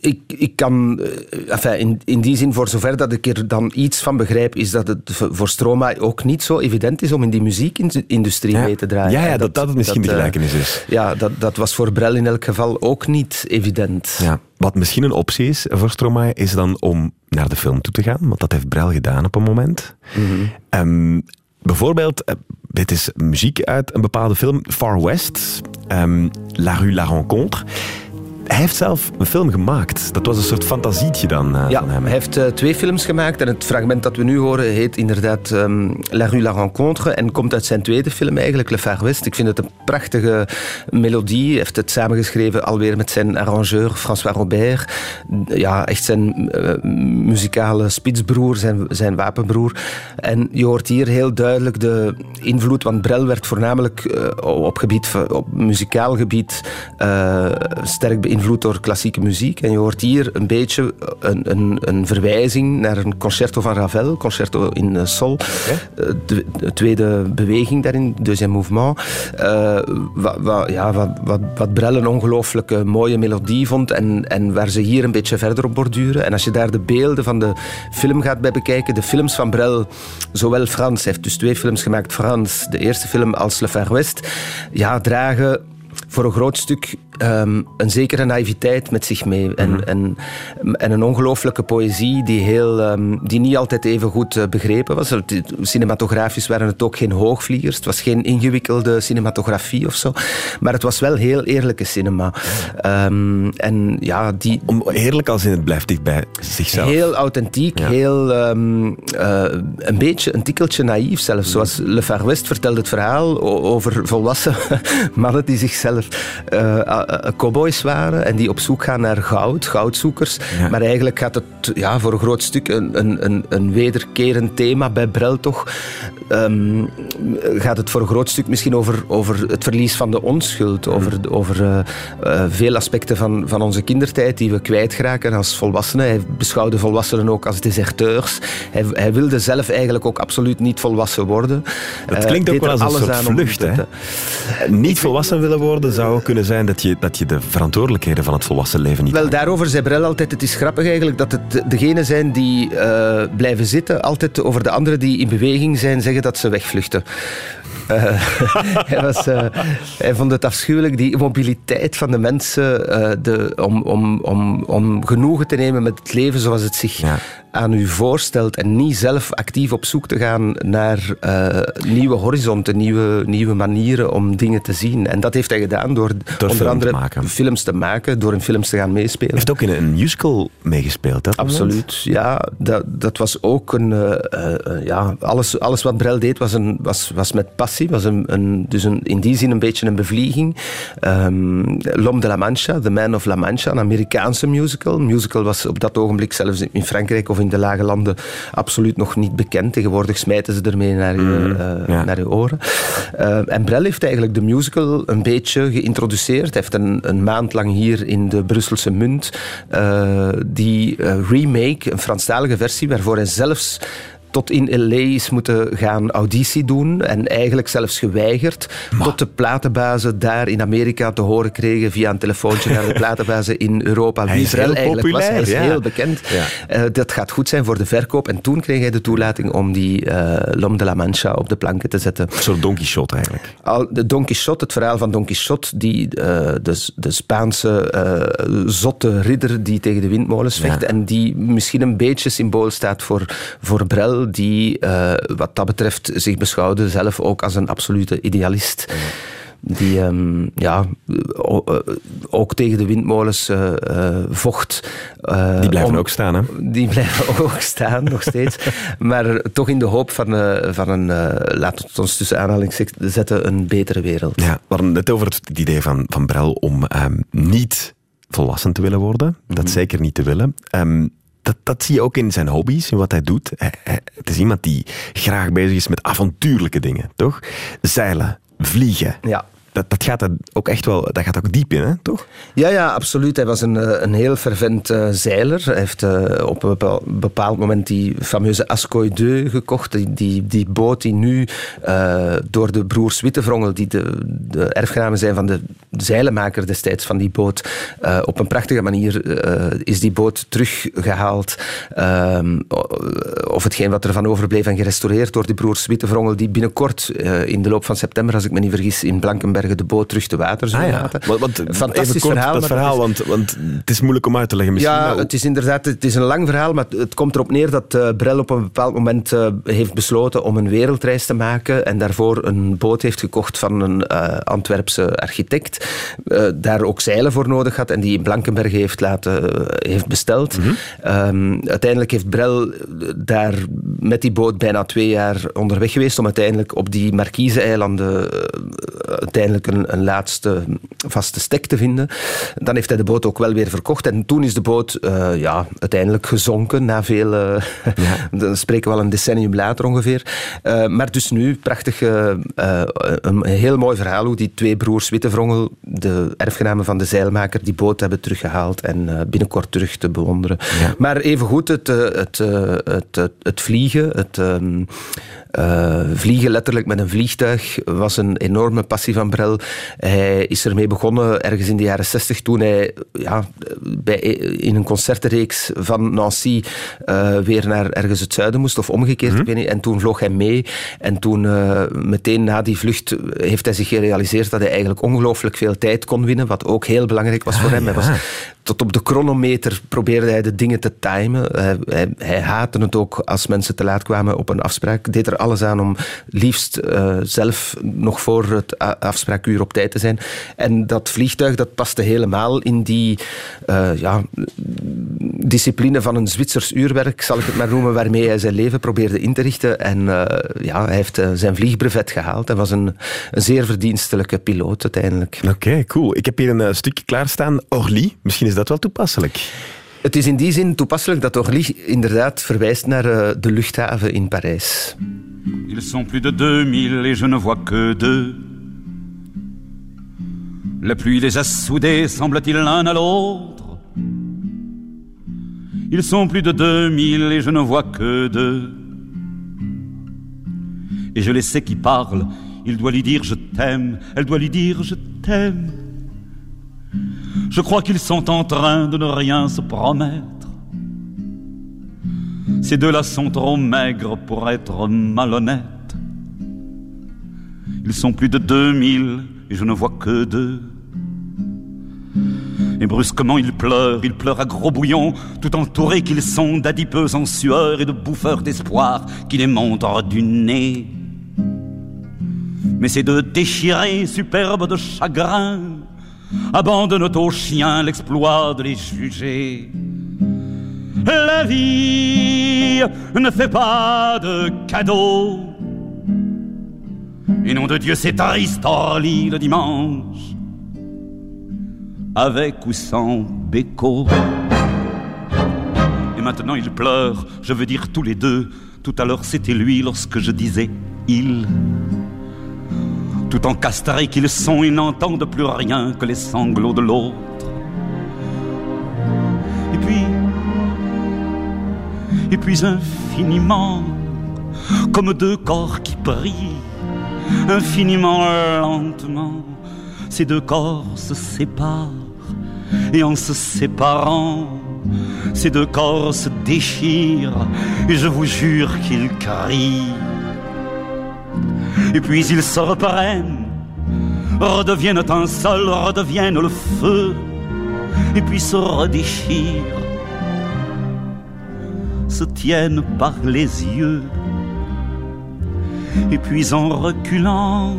ik, ik kan, eh, enfin, in, in die zin, voor zover dat ik er dan iets van begrijp, is dat het voor Stromae ook niet zo evident is om in die muziekindustrie Ja. mee te draaien. Ja, ja, dat- dat het misschien de eh, gelijkenis is. Ja, dat, dat was voor Brel in elk geval ook niet evident. Ja. Wat misschien een optie is voor Stromae, is dan om naar de film toe te gaan. Want dat heeft Brel gedaan op een moment. Ehm, bijvoorbeeld, eh, dit is muziek uit een bepaalde film, Far West, ehm, La Rue La Rencontre. Hij heeft zelf een film gemaakt. Dat was een soort fantasietje dan eh, Ja, van hem. hij heeft eh, twee films gemaakt en het fragment dat we nu horen heet inderdaad ehm, La Rue La Rencontre en komt uit zijn tweede film eigenlijk, Le Far West. Ik vind het een prachtige melodie. Hij heeft het samengeschreven alweer met zijn arrangeur François Robert. Ja, echt zijn eh, muzikale spitsbroer, zijn, zijn wapenbroer. En je hoort hier heel duidelijk de invloed, want Brel werd voornamelijk op, gebied, van- op muzikaal gebied sterk beïnvloed door klassieke muziek. En je hoort hier een beetje een, een, een verwijzing naar een concerto van Ravel, concerto in eh, sol. Eh, de, de tweede beweging daarin, deuxième mouvement. Eh, wat, wat, ja, wat, wat, wat Brel een ongelooflijke mooie melodie vond en, en waar ze hier een beetje verder op borduren. En als je daar de beelden van de film gaat bij bekijken, de films van Brel, zowel Frans, hij heeft dus twee films gemaakt, Frans, de eerste film als Le Far West, ja, dragen voor een groot stuk ehm, een zekere naïviteit met zich mee. En, en, en een ongelooflijke poëzie die, heel, ehm, die niet altijd even goed eh, begrepen was. Cinematografisch waren het ook geen hoogvliegers. Het was geen ingewikkelde cinematografie of zo. Maar het was wel heel eerlijke cinema. Ehm, en ja, die, Om, eerlijk als in het blijft dicht bij zichzelf. Heel authentiek, Ja. heel eh, een beetje een tikkeltje naïef zelfs. Zoals Le Far West vertelde het verhaal over volwassen <laughs> mannen die zichzelf eh, eh, cowboys waren en die op zoek gaan naar goud, goudzoekers. Ja. Maar eigenlijk gaat het ja, voor een groot stuk een, een, een, een wederkerend thema bij Brel toch. Ehm, gaat het voor een groot stuk misschien over, over het verlies van de onschuld, over, over eh, eh, veel aspecten van, van onze kindertijd die we kwijtraken als volwassenen. Hij beschouwde volwassenen ook als deserteurs. Hij, hij wilde zelf eigenlijk ook absoluut niet volwassen worden. Dat Eh, klinkt ook wel als een soort vlucht. Hè? Niet volwassen willen worden zou ook kunnen zijn dat je dat je de verantwoordelijkheden van het volwassen leven niet... Wel, daarover zei Brel altijd, het is grappig eigenlijk dat het degenen zijn die blijven zitten, altijd over de anderen die in beweging zijn, zeggen dat ze wegvluchten. Eh, <laughs> hij, was, eh, vond het afschuwelijk, die mobiliteit van de mensen, eh, de, om, om, om, om genoegen te nemen met het leven zoals het zich. Aan u voorstelt en niet zelf actief op zoek te gaan naar eh, nieuwe horizonten, nieuwe, nieuwe manieren om dingen te zien. En dat heeft hij gedaan door, onder te andere maken. films te maken, door in films te gaan meespelen. Hij heeft ook in een musical meegespeeld, dat moment? Absoluut, ja. Dat, dat was ook een... eh, eh, ja, alles, alles wat Brel deed was, een, was, was met passie. Was een, een, dus een, in die zin een beetje een bevlieging. Ehm L'Homme de la Mancha, The Man of La Mancha, een Amerikaanse musical. Musical was op dat ogenblik zelfs in Frankrijk of in de lage landen absoluut nog niet bekend. Tegenwoordig smijten ze ermee naar je, eh, ja. naar je oren. Eh, en Brel heeft eigenlijk de musical een beetje geïntroduceerd. Hij heeft een, een maand lang hier in de Brusselse Munt eh, die eh, remake, een Franstalige versie, waarvoor hij zelfs tot in L.A. is moeten gaan auditie doen en eigenlijk zelfs geweigerd tot de platenbazen daar in Amerika te horen kregen via een telefoontje naar de <laughs> platenbazen in Europa. Hij Wie is Brel heel eigenlijk was. Hij is populair, ja. heel bekend. Ja. Eh, dat gaat goed zijn voor de verkoop en toen kreeg hij de toelating om die eh L'Homme de la Mancha op de planken te zetten. Soort Don Quixote eigenlijk. Al, de Don Quixote, het verhaal van Don Quixote, die, eh, de, de Spaanse zotte ridder die tegen de windmolens vecht Ja. en die misschien een beetje symbool staat voor, voor Brel, die eh, wat dat betreft zich beschouwde zelf ook als een absolute idealist. Die ehm, ja, eh, ook tegen de windmolens eh, vocht. Die blijven om- ook staan, hè? die blijven <laughs> ook staan, nog steeds. <laughs> Maar toch in de hoop van, van een, laten we het ons tussen aanhalingstekens zetten, een betere wereld. Ja, we hadden net over het idee van, van Brel om ehm, niet volwassen te willen worden. Dat zeker niet te willen. Ehm, dat, zie je ook in zijn hobby's, in wat hij doet. Het is iemand die graag bezig is met avontuurlijke dingen, toch? Zeilen, vliegen. Ja. Dat, dat gaat er ook echt wel dat gaat ook diep in, hè? toch? Ja, ja, absoluut. Hij was een, eh, een heel fervent eh, zeiler. Hij heeft eh, op een bepaal- bepaald moment die fameuze Ascoy 2 gekocht. Die, die, boot die nu door de broers Wittevrongen, die de, de erfgenamen zijn van de zeilenmaker destijds van die boot, op een prachtige manier is die boot teruggehaald. Ehm, of hetgeen wat er van overbleef en gerestaureerd door die broers Wittevrongen, die binnenkort in de loop van september, als ik me niet vergis, in De boot terug te water zullen laten. Want, want, Fantastisch even kort, verhaal. dat want, want het is moeilijk om uit te leggen misschien. ja, maar- het is inderdaad het is een lang verhaal, maar het komt erop neer dat eh, Brel op een bepaald moment eh, heeft besloten om een wereldreis te maken en daarvoor een boot heeft gekocht van een eh, Antwerpse architect, eh, daar ook zeilen voor nodig had en die in Blankenberge heeft, laten, heeft besteld. Ehm, uiteindelijk heeft Brel daar met die boot bijna twee jaar onderweg geweest om uiteindelijk op die Marquise-eilanden eh, uiteindelijk een, een laatste vaste stek te vinden. Dan heeft hij de boot ook wel weer verkocht. En toen is de boot eh, ja, uiteindelijk gezonken na veel... eh, <laughs> dan spreken we wel een decennium later ongeveer. Eh, maar dus nu, prachtig, een heel mooi verhaal hoe die twee broers Wittevrongen, de erfgenamen van de zeilmaker, die boot hebben teruggehaald en binnenkort terug te bewonderen. Ja. Maar evengoed het, het, het, het, het vliegen, het eh, vliegen letterlijk met een vliegtuig, was een enorme passie van Brel. Hij is ermee begonnen ergens in de jaren 60 toen hij ja, bij, in een concertenreeks van Nancy eh, weer naar ergens het zuiden moest, of omgekeerd. weet niet. En toen vloog hij mee. En toen, eh, meteen na die vlucht, heeft hij zich gerealiseerd dat hij eigenlijk ongelooflijk veel tijd kon winnen, wat ook heel belangrijk was voor hem. Hij was tot op de chronometer probeerde hij de dingen te timen. Hij, hij, haatte het ook als mensen te laat kwamen op een afspraak. Deed er alles aan om liefst eh, zelf nog voor het afspraakuur op tijd te zijn. En dat vliegtuig dat paste helemaal in die eh, ja, discipline van een Zwitsers uurwerk, zal ik het maar noemen, waarmee hij zijn leven probeerde in te richten. En eh, ja, hij heeft zijn vliegbrevet gehaald. Hij was een, een zeer verdienstelijke piloot uiteindelijk. Oké, cool. Ik heb hier een stukje klaarstaan. Orly, misschien is dat wel toepasselijk? Het is in die zin toepasselijk dat Orly inderdaad verwijst naar eh, de luchthaven in Parijs. Ils sont plus de 2000 et je ne vois que deux. La pluie les a soudés, semble-t-il, l'un à l'autre. Ils sont plus de 2000 et je ne vois que deux. Et je les sais qui parlent. Il doit lui dire je t'aime, elle doit lui dire je t'aime. Je crois qu'ils sont en train de ne rien se promettre. Ces deux-là sont trop maigres pour être malhonnêtes. Ils sont plus de 2000 et je ne vois que deux. Et brusquement ils pleurent, ils pleurent à gros bouillons, tout entourés qu'ils sont d'adipeux en sueur et de bouffeurs d'espoir qui les montrent du nez. Mais ces deux déchirés, superbes de chagrin, abandonnent aux chiens l'exploit de les juger. La vie ne fait pas de cadeaux. Et nom de Dieu, c'est triste le dimanche, avec ou sans béco. Et maintenant il pleure, je veux dire tous les deux. Tout à l'heure c'était lui lorsque je disais il. Tout encastrés qu'ils sont, ils n'entendent plus rien que les sanglots de l'autre. Et puis, et puis infiniment, comme deux corps qui prient, infiniment lentement, ces deux corps se séparent, et en se séparant, ces deux corps se déchirent, et je vous jure qu'ils crient. Et puis ils se reprennent, redeviennent un seul, redeviennent le feu, et puis se redéchirent, se tiennent par les yeux. Et puis en reculant,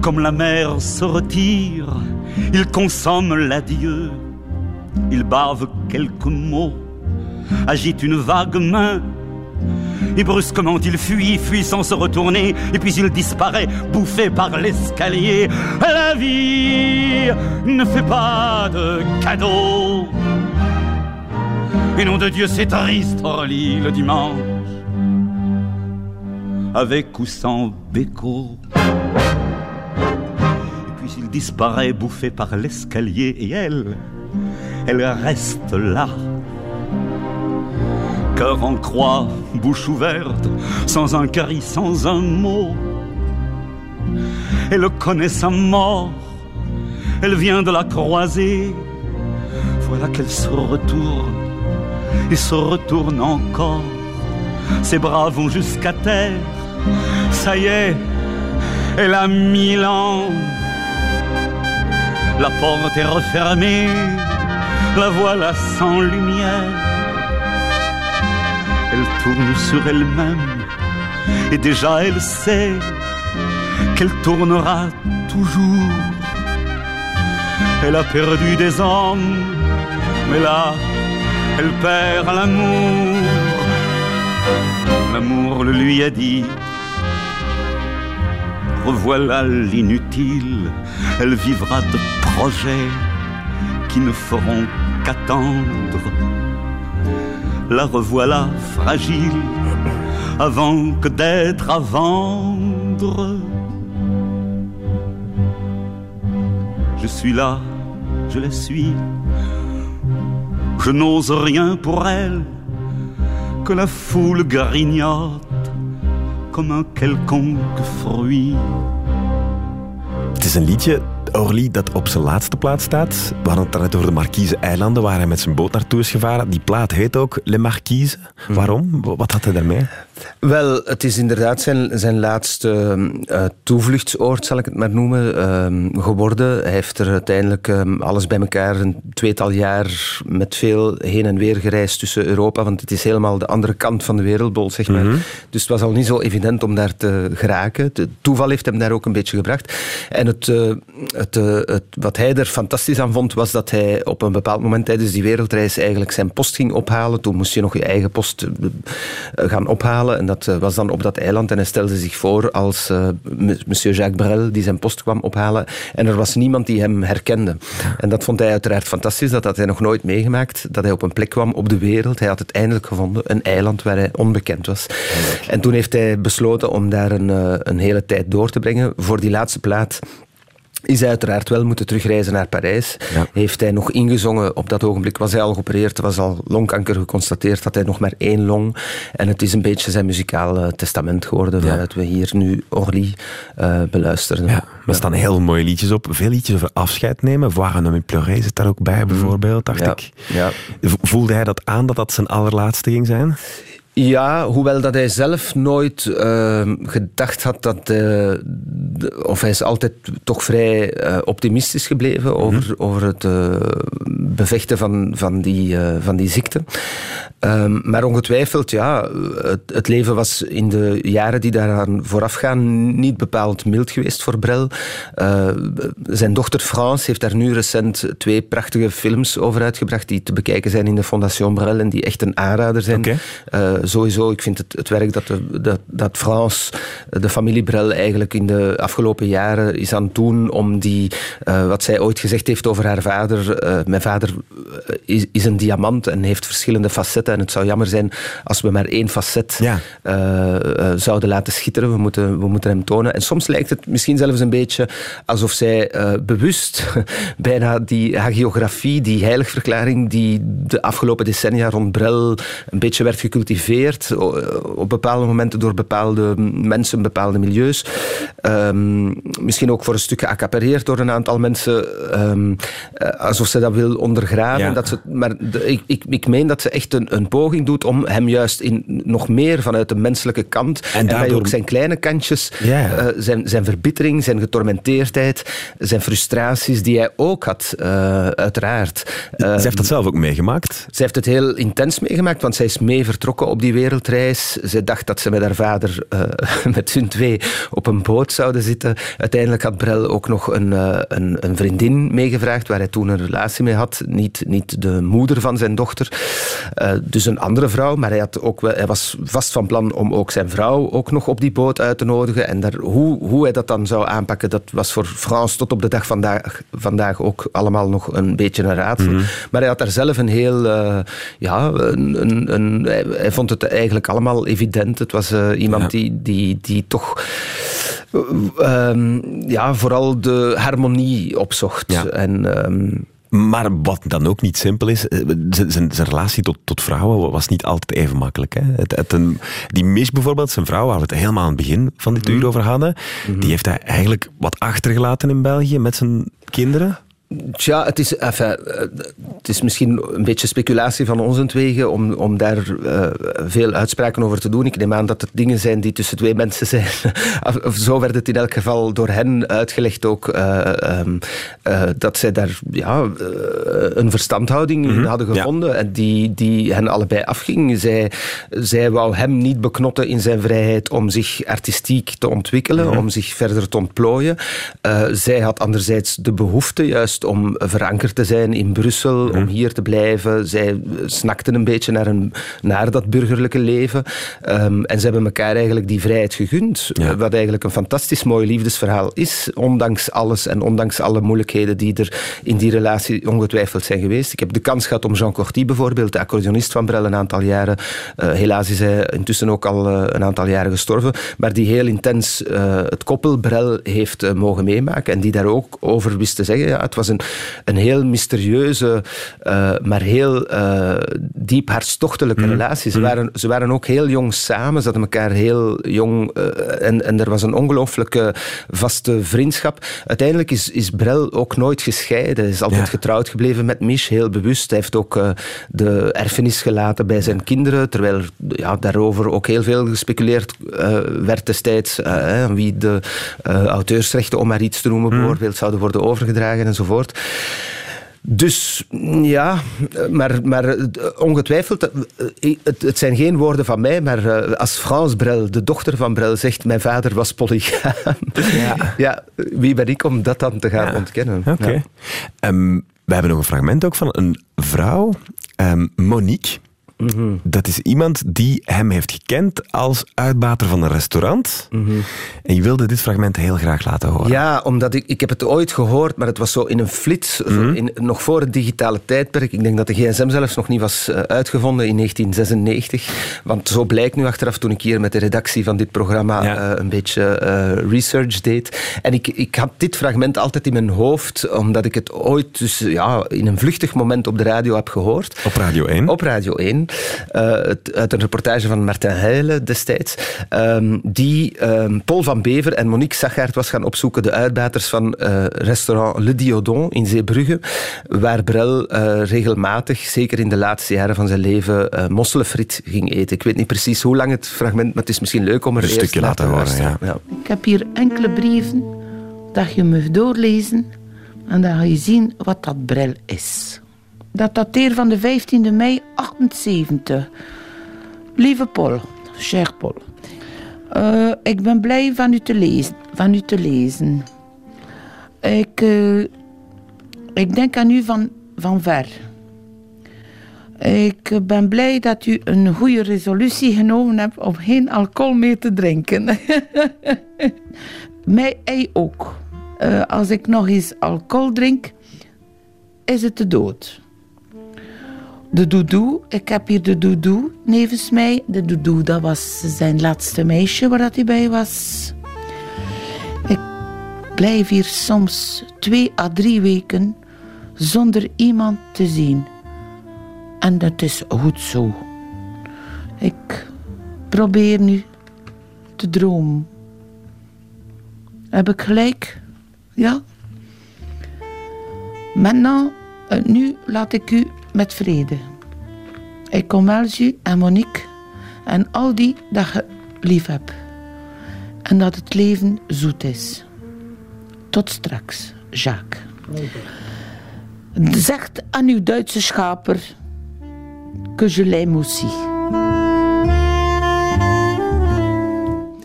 comme la mer se retire, ils consomment l'adieu, ils bavent quelques mots, agitent une vague main et brusquement il fuit, fuit sans se retourner, et puis il disparaît, bouffé par l'escalier. La vie ne fait pas de cadeaux. Et nom de Dieu, c'est triste, le dimanche, avec ou sans béco. Et puis il disparaît, bouffé par l'escalier, et elle, elle reste là cœur en croix, bouche ouverte, sans un cri, sans un mot. Elle connaît sa mort, elle vient de la croiser. Voilà qu'elle se retourne et se retourne encore. Ses bras vont jusqu'à terre. Ça y est, elle a mille ans. La porte est refermée, la voilà sans lumière. Elle tourne sur elle-même et déjà elle sait qu'elle tournera toujours. Elle a perdu des hommes, mais là, elle perd l'amour. L'amour le lui a dit, revoilà l'inutile, elle vivra de projets qui ne feront qu'attendre la revoilà fragile avant que d'être à vendre. Je suis là, je la suis, je n'ose rien pour elle, que la foule grignote comme un quelconque fruit. Is een liedje, Orly, dat op zijn laatste plaats staat. We hadden het net over de Marquise-eilanden, waar hij met zijn boot naartoe is gevaren. Die plaat heet ook Le Marquise. Waarom? Wat had hij daarmee? Wel, het is inderdaad zijn, zijn laatste uh, toevluchtsoord, zal ik het maar noemen, uh, geworden. Hij heeft er uiteindelijk uh, alles bij elkaar een tweetal jaar met veel heen en weer gereisd tussen Europa, want het is helemaal de andere kant van de wereldbol, zeg maar. Mhm. Dus het was al niet zo evident om daar te geraken. Het toeval heeft hem daar ook een beetje gebracht. En het, eh, het, eh, het, wat hij er fantastisch aan vond, was dat hij op een bepaald moment tijdens die wereldreis eigenlijk zijn post ging ophalen. Toen moest je nog je eigen post gaan ophalen. En dat eh, was dan op dat eiland. En hij stelde zich voor als uh, monsieur Jacques Brel, die zijn post kwam ophalen. En er was niemand die hem herkende. En dat vond hij uiteraard fantastisch. Dat had hij nog nooit meegemaakt. Dat hij op een plek kwam op de wereld. Hij had het eindelijk gevonden. Een eiland waar hij onbekend was. En toen heeft hij besloten om daar een, uh, een hele tijd door te brengen. Voor die laatste plaat is hij uiteraard wel moeten terugreizen naar Parijs. Ja. Heeft hij nog ingezongen. Op dat ogenblik was hij al geopereerd. Er was al longkanker geconstateerd. Had hij nog maar één long. En het is een beetje zijn muzikaal eh, testament geworden. Ja. Waaruit we hier nu Orly eh, beluisteren. Ja, er staan heel mooie liedjes op. Veel liedjes over afscheid nemen. Voir un homme pleurer zit daar ook bij, bijvoorbeeld, dacht ik. Voelde hij dat aan dat dat zijn allerlaatste ging zijn? Ja, hoewel dat hij zelf nooit eh, gedacht had dat... eh, de- of hij is altijd toch vrij eh, optimistisch gebleven over, over het eh, bevechten van, van, die, van die ziekte. Ehm, maar ongetwijfeld, ja, het, het leven was in de jaren die daaraan voorafgaan niet bepaald mild geweest voor Brel. Zijn dochter Frans heeft daar nu recent twee prachtige films over uitgebracht die te bekijken zijn in de Fondation Brel en die echt een aanrader zijn. Oké. Eh, sowieso, ik vind het, het werk dat, de, dat, dat Frans, de familie Brel, eigenlijk in de afgelopen jaren is aan het doen om die, eh, wat zij ooit gezegd heeft over haar vader. eh, mijn vader eh, is, is een diamant en heeft verschillende facetten. En het zou jammer zijn als we maar één facet Ja. eh, eh, zouden laten schitteren. We moeten, we moeten hem tonen. En soms lijkt het misschien zelfs een beetje alsof zij eh, bewust <laughs> bijna die hagiografie, die heiligverklaring die de afgelopen decennia rond Brel een beetje werd gecultiveerd o- op bepaalde momenten door bepaalde mensen, bepaalde milieus. Ehm, misschien ook voor een stuk geaccapareerd door een aantal mensen, ehm, eh, alsof ze dat wil ondergraven. Ja. Dat ze, maar de- ik, ik, ik meen dat ze echt een, een poging doet om hem juist in, nog meer vanuit de menselijke kant en, daardoor- ook zijn kleine kantjes, eh, zijn, zijn verbittering, zijn getormenteerdheid, zijn frustraties die hij ook had, eh, uiteraard. Ze Eh, heeft dat zelf ook meegemaakt. zij heeft het heel intens meegemaakt, want zij is mee vertrokken op die wereldreis. Ze dacht dat ze met haar vader, eh, <laughs> met hun twee, op een boot zouden zitten. Uiteindelijk had Brel ook nog een, eh, een, een vriendin meegevraagd, waar hij toen een relatie mee had. Niet, niet de moeder van zijn dochter, eh, dus een andere vrouw. Maar hij, had ook wel, hij was vast van plan om ook zijn vrouw ook nog op die boot uit te nodigen. En daar, hoe, hoe hij dat dan zou aanpakken, dat was voor Frans tot op de dag vandaag, vandaag ook allemaal nog een beetje een raadsel. Maar hij had daar zelf een heel... ja, een, een, een- hij, hij vond het eigenlijk allemaal evident. Het was eh, iemand Ja. die, die, die toch... eh, ehm, ja, vooral de harmonie opzocht. Ja. En... ehm, Maar wat dan ook niet simpel is, eh, zijn, zijn, zijn relatie tot, tot vrouwen was niet altijd even makkelijk. Hè? Het, het, een- die Mish bijvoorbeeld, zijn vrouw, waar we het helemaal aan het begin van dit uur over hadden, die heeft hij eigenlijk wat achtergelaten in België met zijn kinderen. Tja, het is, enfin, eh, het is misschien een beetje speculatie van ons wegen om, om daar eh, veel uitspraken over te doen. Ik neem aan dat het dingen zijn die tussen twee mensen zijn. <laughs> Of- zo werd het in elk geval door hen uitgelegd ook. eh, ehm, eh, dat zij daar ja, een verstandhouding in hadden ja. gevonden en die, die hen allebei afging. Zij, zij wou hem niet beknotten in zijn vrijheid om zich artistiek te ontwikkelen, om zich verder te ontplooien. Zij had anderzijds de behoefte juist om verankerd te zijn in Brussel, om hier te blijven. Zij snakten een beetje naar, een, naar dat burgerlijke leven. Ehm, en ze hebben elkaar eigenlijk die vrijheid gegund. Ja. Eh, wat eigenlijk een fantastisch mooi liefdesverhaal is, ondanks alles en ondanks alle moeilijkheden die er in die relatie ongetwijfeld zijn geweest. Ik heb de kans gehad om Jean Corty bijvoorbeeld, de accordeonist van Brel, een aantal jaren, eh, helaas is hij intussen ook al eh, een aantal jaren gestorven, maar die heel intens het koppel Brel heeft mogen meemaken en die daar ook over wist te zeggen. Ja, het was een, een heel mysterieuze, eh, maar heel eh, diep hartstochtelijke relatie. Ze waren, ze waren ook heel jong samen, ze hadden elkaar heel jong eh, en, en er was een ongelooflijke vaste vriendschap. Uiteindelijk is, is Brel ook nooit gescheiden. Hij is altijd Ja. getrouwd gebleven met Mich, heel bewust. Hij heeft ook de erfenis gelaten bij zijn kinderen, terwijl er, ja, daarover ook heel veel gespeculeerd werd destijds. wie de auteursrechten, om maar iets te noemen, bijvoorbeeld, zouden worden overgedragen enzovoort. Dus ja, maar, maar eh, ongetwijfeld, eh, het, het zijn geen woorden van mij, maar eh, als Frans Brel, de dochter van Brel, zegt mijn vader was polygaam. Ja. <laughs> Ja, wie ben ik om dat dan te gaan Ja. ontkennen? Oké. Ja. Ehm, we hebben nog een fragment ook van een vrouw, ehm, Monique. Dat is iemand die hem heeft gekend als uitbater van een restaurant. En je wilde dit fragment heel graag laten horen. Ja, omdat ik, ik heb het ooit gehoord, maar het was zo in een flits, Mhm. in, nog voor het digitale tijdperk. Ik denk dat de gsm zelfs nog niet was eh, uitgevonden in 1996. Want zo blijkt nu achteraf, toen ik hier met de redactie van dit programma Ja. eh, een beetje eh, research deed. En ik, ik had dit fragment altijd in mijn hoofd, omdat ik het ooit dus, ja, in een vluchtig moment op de radio heb gehoord. Op Radio 1. Op Radio 1, eh, het- uit een reportage van Martin Heijlen destijds, ehm, die ehm, Paul van Bever en Monique Sachaert was gaan opzoeken, de uitbaters van eh, restaurant Le Diodon in Zeebrugge, waar Brel eh, regelmatig, zeker in de laatste jaren van zijn leven, eh mosselenfriet ging eten. Ik weet niet precies hoe lang het fragment, maar het is misschien leuk om er Een eerst stukje laten te horen, ja. Ik heb hier enkele brieven dat je mag doorlezen en dan ga je zien wat dat bril is. Dat dateert van de 15e mei 78. Lieve Paul, cher Paul. eh, ik ben blij van u te lezen. Van u te lezen. Ik, eh, ik denk aan u van, van ver. Ik ben blij dat u een goede resolutie genomen hebt om geen alcohol meer te drinken. <laughs> Mij hij ook. Eh, als ik nog eens alcohol drink, is het de dood. De doedoe, ik heb hier de doedoe nevens mij. De doedoe, dat was zijn laatste meisje waar dat hij bij was. Ik blijf hier soms twee à drie weken zonder iemand te zien. En dat is goed zo. Ik probeer nu te dromen. Heb ik gelijk? Ja? Maintenant, eh, nu laat ik u met vrede. Ik kom wel u en Monique en al die dat je lief hebt. En dat het leven zoet is. Tot straks, Jacques. Zegt aan uw Duitse schaper que je l'aime aussi.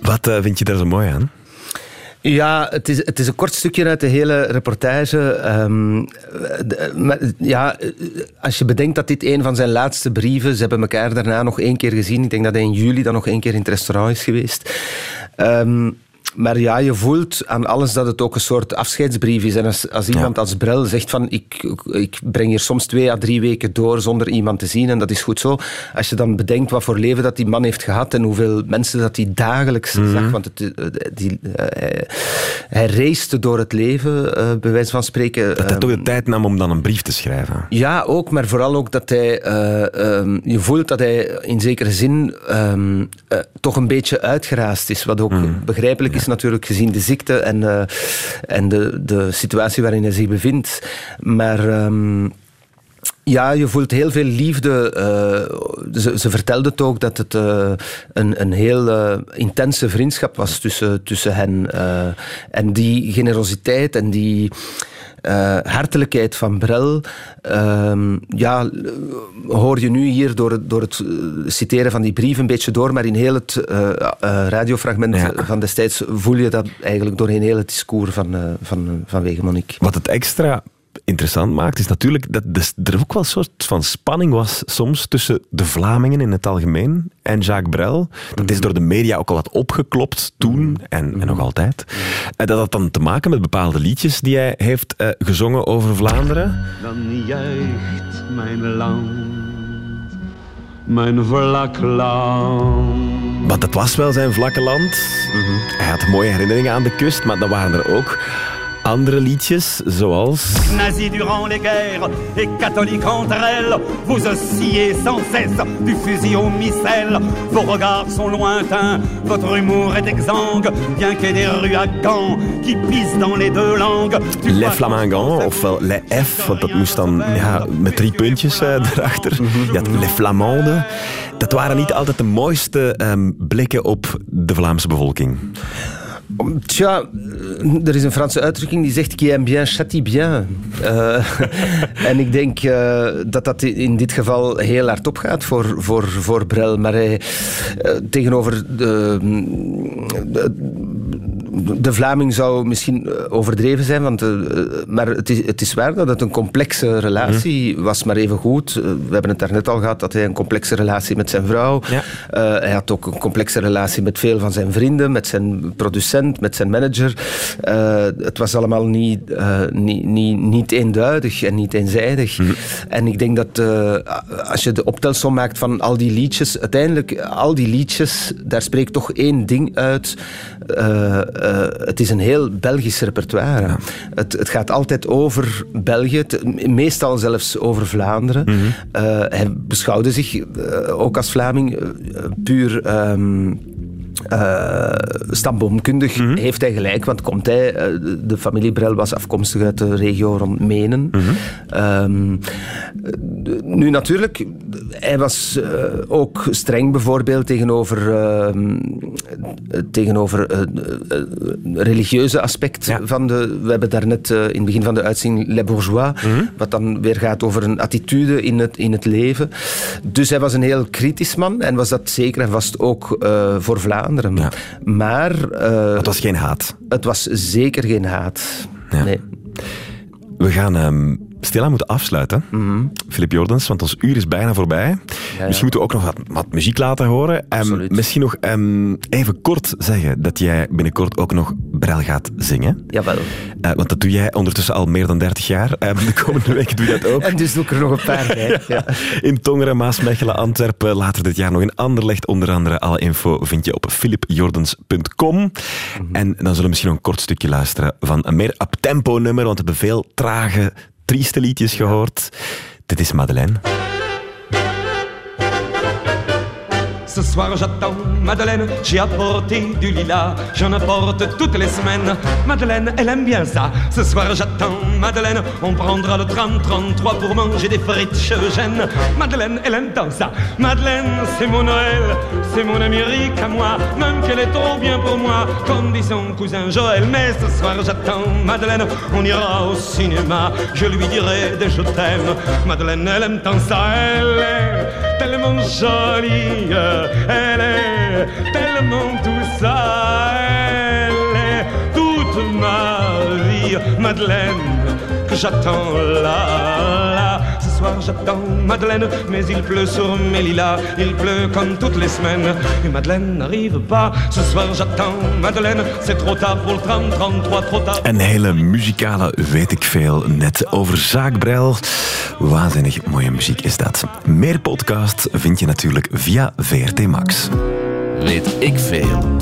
Wat eh, vind je daar zo mooi aan? Ja, het is, het is een kort stukje uit de hele reportage. Ehm, ja, als je bedenkt dat dit een van zijn laatste brieven... Ze hebben elkaar daarna nog één keer gezien. Ik denk dat hij in juli dan nog één keer in het restaurant is geweest. Ehm, maar ja, je voelt aan alles dat het ook een soort afscheidsbrief is. En als, als iemand als Brel zegt van... Ik, ik breng hier soms twee à drie weken door zonder iemand te zien. En dat is goed zo. Als je dan bedenkt wat voor leven dat die man heeft gehad... en hoeveel mensen dat hij dagelijks zag. Want het, eh, die, eh, hij, hij door het leven, eh, bij wijze van spreken. Dat hij Ehm, toch de tijd nam om dan een brief te schrijven. ja, ook, maar vooral ook dat hij. eh, ehm, je voelt dat hij in zekere zin ehm, eh, toch een beetje uitgeraasd is. Wat ook begrijpelijk is, natuurlijk, gezien de ziekte en, eh, en de, de situatie waarin hij zich bevindt. Maar. ehm, ja, je voelt heel veel liefde. eh, ze, vertelde het ook dat het eh, een, een heel intense vriendschap was tussen, tussen hen. en die generositeit en die eh, hartelijkheid van Brel, ehm, ja, hoor je nu hier door het, door het eh, citeren van die brief een beetje door, maar in heel het eh, radiofragment Ja. van destijds voel je dat eigenlijk doorheen heel het discours van, van, van. Wat het extra interessant maakt, is natuurlijk dat er ook wel een soort van spanning was soms tussen de Vlamingen in het algemeen en Jacques Brel. Dat is door de media ook al wat opgeklopt toen en, en nog altijd. En dat had dan te maken met bepaalde liedjes die hij heeft eh, gezongen over Vlaanderen. Dan juicht mijn land, mijn vlak land. Want dat was wel zijn vlakke land. Hij had mooie herinneringen aan de kust, maar dan waren er ook andere liedjes, zoals... Nazis durant les guerres et catholiques entre elles, vous oscillez sans cesse du fusil au missel. Vos regards sont lointains, votre humour est exsangue, bien qu'il y ait des rues à Gand qui pissent dans les deux langues. Les Flamingants, ofwel Les F, want dat moest dan ja, met drie puntjes eh, <laughs> erachter. Je had Les Flamandes. Dat waren niet altijd de mooiste ehm, blikken op de Vlaamse bevolking. Tja, er is een Franse uitdrukking die zegt qui aime bien châtie bien. Eh, <laughs> en ik denk eh, dat dat in dit geval heel hard opgaat voor, voor, voor Brel. Maar eh, tegenover de, de- de Vlaming zou misschien eh, overdreven zijn, want, uh, maar het is, het is waar dat het een complexe relatie mm. was, maar even goed. we hebben het daarnet al gehad dat hij een complexe relatie met zijn vrouw. Ja. hij had ook een complexe relatie met veel van zijn vrienden, met zijn producent, met zijn manager. het was allemaal niet, niet, niet, niet eenduidig en niet eenzijdig. Mm. En ik denk dat als je de optelsom maakt van al die liedjes, uiteindelijk al die liedjes, daar spreekt toch één ding uit. Uh, het is een heel Belgisch repertoire. Het, het, gaat altijd over België, meestal zelfs over Vlaanderen. Mm hij beschouwde zich ook als Vlaming puur. Um, uh, stamboomkundig mhm. heeft hij gelijk, want komt hij, de familie Brel was afkomstig uit de regio rond Menen. Mhm. Ehm, nu natuurlijk, hij was uh, ook streng bijvoorbeeld tegenover, uh, tegenover het religieuze aspect van de... We hebben daarnet in het begin van de uitzending Le Bourgeois, mhm. wat dan weer gaat over een attitude in het, in het leven. Dus hij was een heel kritisch man en was dat zeker en vast ook voor Vlaanderen. Ja. Maar... het was geen haat. Het was zeker geen haat. Ja. Nee. We gaan... Um stilaan moeten afsluiten. Mm Filip Jordens, want ons uur is bijna voorbij. Misschien moeten we ook nog wat, wat muziek laten horen. Um, misschien nog um, even kort zeggen dat jij binnenkort ook nog Brel gaat zingen. Jawel. Uh, want dat doe jij ondertussen al meer dan 30 jaar. Uh, de komende weken doe je dat ook. <laughs> en dus doe ik er nog een paar bij. <laughs> ja. In Tongeren, Maasmechelen, Antwerpen, later dit jaar nog in Anderlecht. Onder andere alle info vind je op filipjordens.com. Mm En dan zullen we misschien nog een kort stukje luisteren van een meer up-tempo nummer, want we hebben veel trage trieste liedjes gehoord. Dit is Madeleine. Soir j'attends Madeleine, j'ai apporté du lilas, j'en apporte toutes les semaines. Madeleine, elle aime bien ça. Ce soir j'attends Madeleine, on prendra le tram 33 pour manger des frites chez Eugène. Madeleine, elle aime tant ça. Madeleine, c'est mon Noël, c'est mon Amérique à moi, même qu'elle est trop bien pour moi, comme dit son cousin Joël. Mais ce soir j'attends Madeleine, on ira au cinéma, je lui dirai des je t'aime. Madeleine, elle aime tant ça, elle est tellement jolie elle est tellement tout ça, elle est toute ma vie, Madeleine, que j'attends là, là. Ce soir j'attends Madeleine, mais il pleut sur mes lilas, il pleut comme toutes les semaines, et Madeleine n'arrive pas. Ce soir j'attends Madeleine, c'est trop tard pour le tram 33, trop tard. Een hele muzikale weet ik veel, net over Zaakbrel. Waanzinnig mooie muziek is dat. Meer podcasts vind je natuurlijk via VRT Max. Weet ik veel.